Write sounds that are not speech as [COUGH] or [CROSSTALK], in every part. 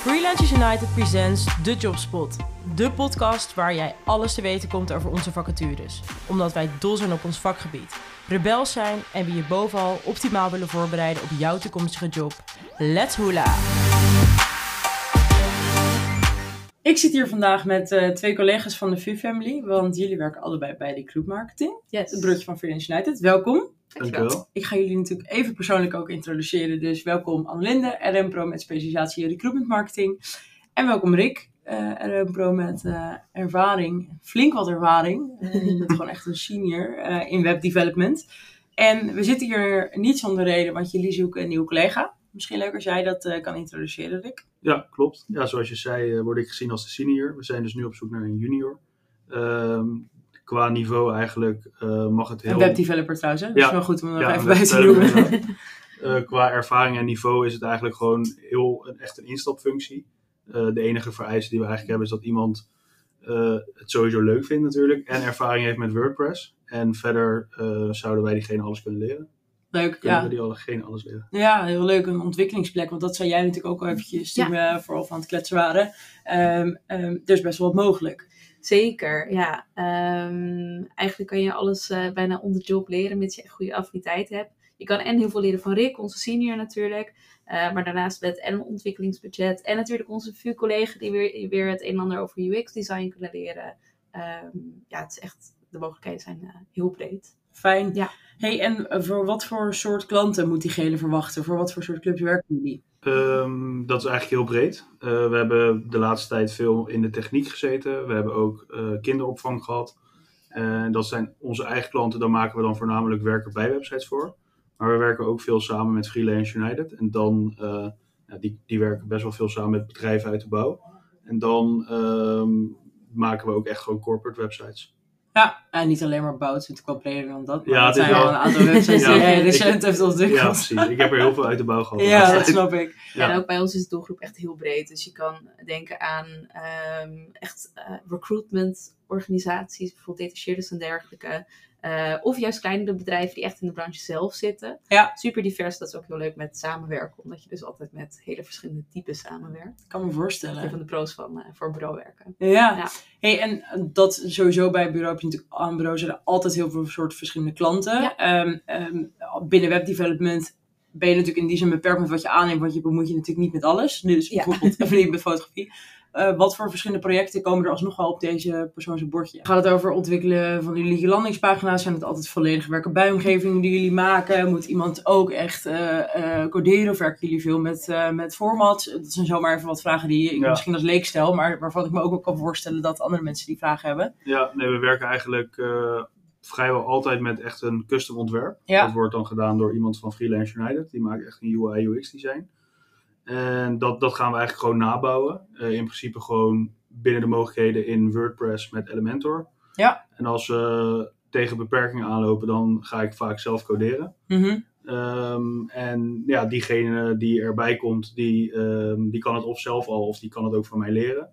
Freelancers United presents The Jobspot. De podcast waar jij alles te weten komt over onze vacatures. Omdat wij dol zijn op ons vakgebied. Rebels zijn en we je bovenal optimaal willen voorbereiden op jouw toekomstige job. Let's hula! Ik zit hier vandaag met uh, twee collega's van de VU-family, want jullie werken allebei bij de Group Marketing. Yes. Het broodje van Freelance United. Welkom. Dankjewel. Ik ga jullie natuurlijk even persoonlijk ook introduceren. Dus welkom Annelinde, RM Pro met specialisatie recruitment marketing. En welkom Rick, uh, RM Pro met uh, ervaring, flink wat ervaring. Uh, [LAUGHS] je bent gewoon echt een senior in webdevelopment. En we zitten hier niet zonder reden, want jullie zoeken een nieuwe collega. Misschien leuk als jij dat kan introduceren, Rick. Ja, klopt. Ja, zoals je zei, word ik gezien als de senior. We zijn dus nu op zoek naar een junior. Ehm, qua niveau eigenlijk uh, mag het heel... Een webdeveloper trouwens, hè? Dat Ja. is wel goed om er nog Ja, even bij te noemen. [LAUGHS] Eh, qua ervaring en niveau is het eigenlijk gewoon heel, een, echt een instapfunctie. Eh, de enige vereiste die we eigenlijk hebben is dat iemand eh, het sowieso leuk vindt natuurlijk. En ervaring heeft met WordPress. En verder eh, zouden wij diegene alles kunnen leren. Leuk, Kunnen ja. we die allegene alles leren. Ja, heel leuk. Een ontwikkelingsplek. Want dat zei jij natuurlijk ook al eventjes toen we vooral van het kletsen waren. Ehm, ehm, er is best wel wat mogelijk. Zeker, ja. Ehm, eigenlijk kan je alles eh, bijna on the job leren, mits je echt goede affiniteit hebt. Je kan en heel veel leren van Rick, onze senior natuurlijk. Eh, maar daarnaast met en een ontwikkelingsbudget. En natuurlijk onze VU-collega die weer, weer het een en ander over UX-design kunnen leren. Ehm, ja, het is echt, de mogelijkheden zijn eh, heel breed. Fijn. Ja. Hey, en eh, voor wat voor soort klanten moet diegene verwachten? Voor wat voor soort clubs werken jullie? Ehm, dat is eigenlijk heel breed. Eh, we hebben de laatste tijd veel in de techniek gezeten. We hebben ook eh, kinderopvang gehad. En dat zijn onze eigen klanten. Daar maken we dan voornamelijk werken bij websites voor. Maar we werken ook veel samen met Freelance United. En dan, eh, ja, die, die werken best wel veel samen met bedrijven uit de bouw. En dan ehm, maken we ook echt gewoon corporate websites. Ja, en niet alleen maar bouwt, het is natuurlijk wel breder dan dat. Maar Ja, het zijn wel een aantal [LAUGHS] websites die Ja, jij recent heeft Ja, ontwikkeld. precies. Ik heb er heel veel uit de bouw gehad. Ja, dat [LAUGHS] snap ik. Ja. En ook bij ons is de doelgroep echt heel breed. Dus je kan denken aan ehm, echt eh, recruitment organisaties, bijvoorbeeld detacheerders en dergelijke. Eh, of juist kleinere bedrijven die echt in de branche zelf zitten. Ja. Super divers, dat is ook heel leuk met samenwerken. Omdat je dus altijd met hele verschillende types samenwerkt. Ik kan me is een voorstellen. van de pro's van eh, voor bureau werken. Ja. Ja. Hey, en dat sowieso bij bureau heb je natuurlijk aan bureau zijn er altijd heel veel soorten verschillende klanten. Ja. Ehm, ehm, binnen webdevelopment ben je natuurlijk in die zin beperkt met wat je aanneemt, want je bemoeit je natuurlijk niet met alles. Dus Ja. bijvoorbeeld even niet met fotografie. Eh, wat voor verschillende projecten komen er alsnog wel op deze persoon zijn bordje? Gaat het over ontwikkelen van jullie landingspagina's? Zijn het altijd volledige werken bij omgevingen die jullie maken? Moet iemand ook echt eh, eh, coderen? Of werken jullie veel met, eh, met formats? Dat zijn zomaar even wat vragen die ik Ja. misschien als leek stel, maar waarvan ik me ook wel kan voorstellen dat andere mensen die vragen hebben. Ja, nee, we werken eigenlijk eh, vrijwel altijd met echt een custom ontwerp. Ja. Dat wordt dan gedaan door iemand van Freelance United. Die maakt echt een UI UX design. En dat, dat gaan we eigenlijk gewoon nabouwen. Eh, in principe gewoon binnen de mogelijkheden in WordPress met Elementor. Ja. En als we tegen beperkingen aanlopen, dan ga ik vaak zelf coderen. Mhm. Ehm, en ja, diegene die erbij komt, die, ehm, die kan het of zelf al of die kan het ook van mij leren.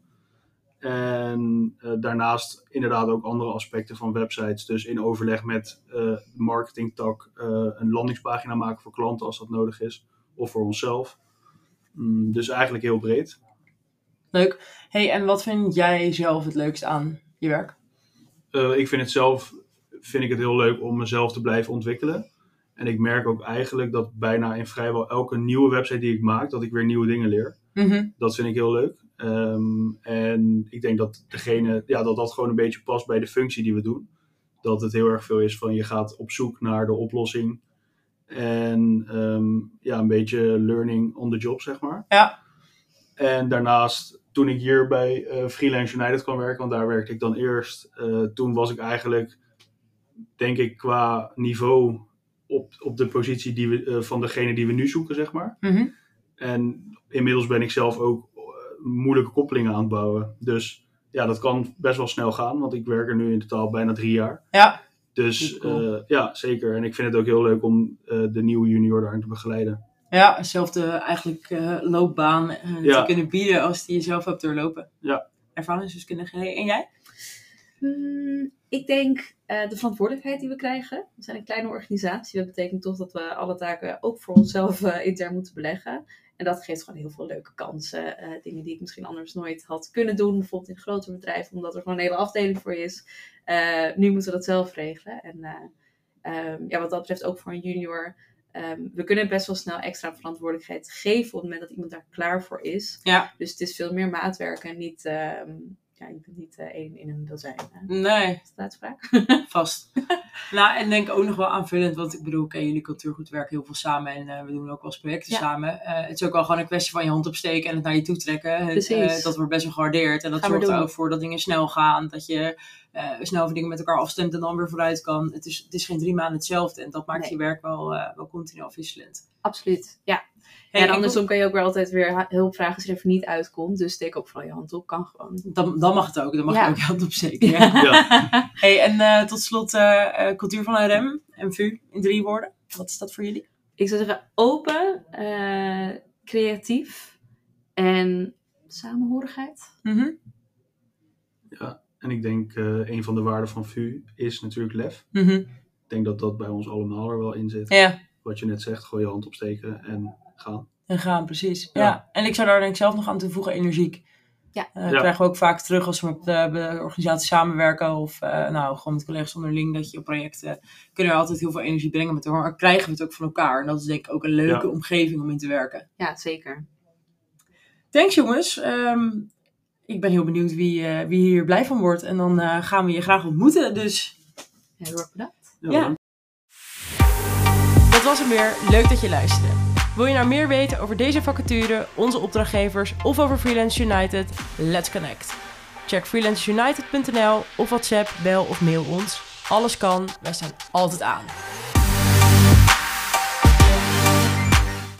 En eh, daarnaast inderdaad ook andere aspecten van websites. Dus in overleg met de marketingtak een landingspagina maken voor klanten als dat nodig is. Of voor onszelf. Mm, dus eigenlijk heel breed. Leuk. Hey, en wat vind jij zelf het leukst aan je werk? Eh, ik vind het zelf vind ik het heel leuk om mezelf te blijven ontwikkelen. En ik merk ook eigenlijk dat bijna in vrijwel elke nieuwe website die ik maak, dat ik weer nieuwe dingen leer. Mhm. Dat vind ik heel leuk. Ehm, en ik denk dat, degene, ja, dat dat gewoon een beetje past bij de functie die we doen. Dat het heel erg veel is van je gaat op zoek naar de oplossing. En ehm, ja, een beetje learning on the job, zeg maar. Ja. En daarnaast, toen ik hier bij eh, Freelance United kwam werken, want daar werkte ik dan eerst. eh, toen was ik eigenlijk, denk ik, qua niveau op, op de positie die we, eh, van degene die we nu zoeken, zeg maar. Mhm. En inmiddels ben ik zelf ook moeilijke koppelingen aan het bouwen. Dus ja, dat kan best wel snel gaan, want ik werk er nu in totaal bijna drie jaar. Ja. Dus Cool. eh, ja, zeker. En ik vind het ook heel leuk om eh, de nieuwe junior daarin te begeleiden. Ja, dezelfde eigenlijk eh, loopbaan eh, Ja. te kunnen bieden als die je zelf hebt doorlopen. Ja. Ervaringsdeskundige. En jij? Hmm, ik denk eh, de verantwoordelijkheid die we krijgen. We zijn een kleine organisatie. Dat betekent toch dat we alle taken ook voor onszelf eh, intern moeten beleggen. En dat geeft gewoon heel veel leuke kansen. eh, dingen die ik misschien anders nooit had kunnen doen. Bijvoorbeeld in een groter bedrijf, omdat er gewoon een hele afdeling voor is. Eh, nu moeten we dat zelf regelen. En eh, ehm, ja, wat dat betreft ook voor een junior. ehm, we kunnen best wel snel extra verantwoordelijkheid geven op het moment dat iemand daar klaar voor is. Ja. Dus het is veel meer maatwerk en niet, ehm, ja, je bent niet eh, één in een dozijn. Hè? Nee, Is dat de uitspraak? [LAUGHS] vast. nou, en denk ook nog wel aanvullend, want ik bedoel, oké, jullie cultuurgoed werken heel veel samen en eh, we doen ook wel eens projecten Ja. samen. Eh, het is ook wel gewoon een kwestie van je hand opsteken en het naar je toe trekken. Het, Precies. dat wordt best wel gewaardeerd en dat Gaan zorgt er ook voor dat dingen snel gaan, dat je snel van dingen met elkaar afstemt en dan weer vooruit kan. Het is, het is geen drie maanden hetzelfde en dat maakt Nee. je werk wel, wel continu afwisselend. Absoluut, ja. Hey, en andersom kan je ook weer altijd weer hulp vragen als je er even niet uitkomt. Dus steek ook vooral je hand op, kan gewoon. Dan, dan mag het ook, dan mag Ja. je ook je hand opsteken. Ja. [LAUGHS] Ja. Hey, en eh, tot slot eh, eh, cultuur van RM en VU in drie woorden. Wat is dat voor jullie? Ik zou zeggen open, eh, creatief en samenhorigheid. Mhm. En ik denk eh, een van de waarden van VU is natuurlijk lef. Mhm. Ik denk dat dat bij ons allemaal er wel in zit. Ja, Wat je net zegt, gooi je hand opsteken en gaan. en gaan, precies. Ja. Ja. En ik zou daar denk ik zelf nog aan toevoegen, energiek. Ja. Eh, Ja. krijgen we ook vaak terug als we met eh, de organisatie samenwerken of eh, nou, gewoon met collega's onderling, dat je op projecten kunnen we altijd heel veel energie brengen met elkaar, maar krijgen we het ook van elkaar. En dat is denk ik ook een leuke Ja. omgeving om in te werken. Ja, zeker. Thanks jongens. Ehm, ik ben heel benieuwd wie, eh, wie hier blij van wordt. En dan eh, gaan we je graag ontmoeten. Dus Heel erg bedankt. Ja. Dat was hem weer. Leuk dat je luisterde. Wil je nou meer weten over deze vacature, onze opdrachtgevers of over Freelance United? Let's connect. Check freelanceunited.nl of WhatsApp, bel of mail ons. Alles kan, wij staan altijd aan.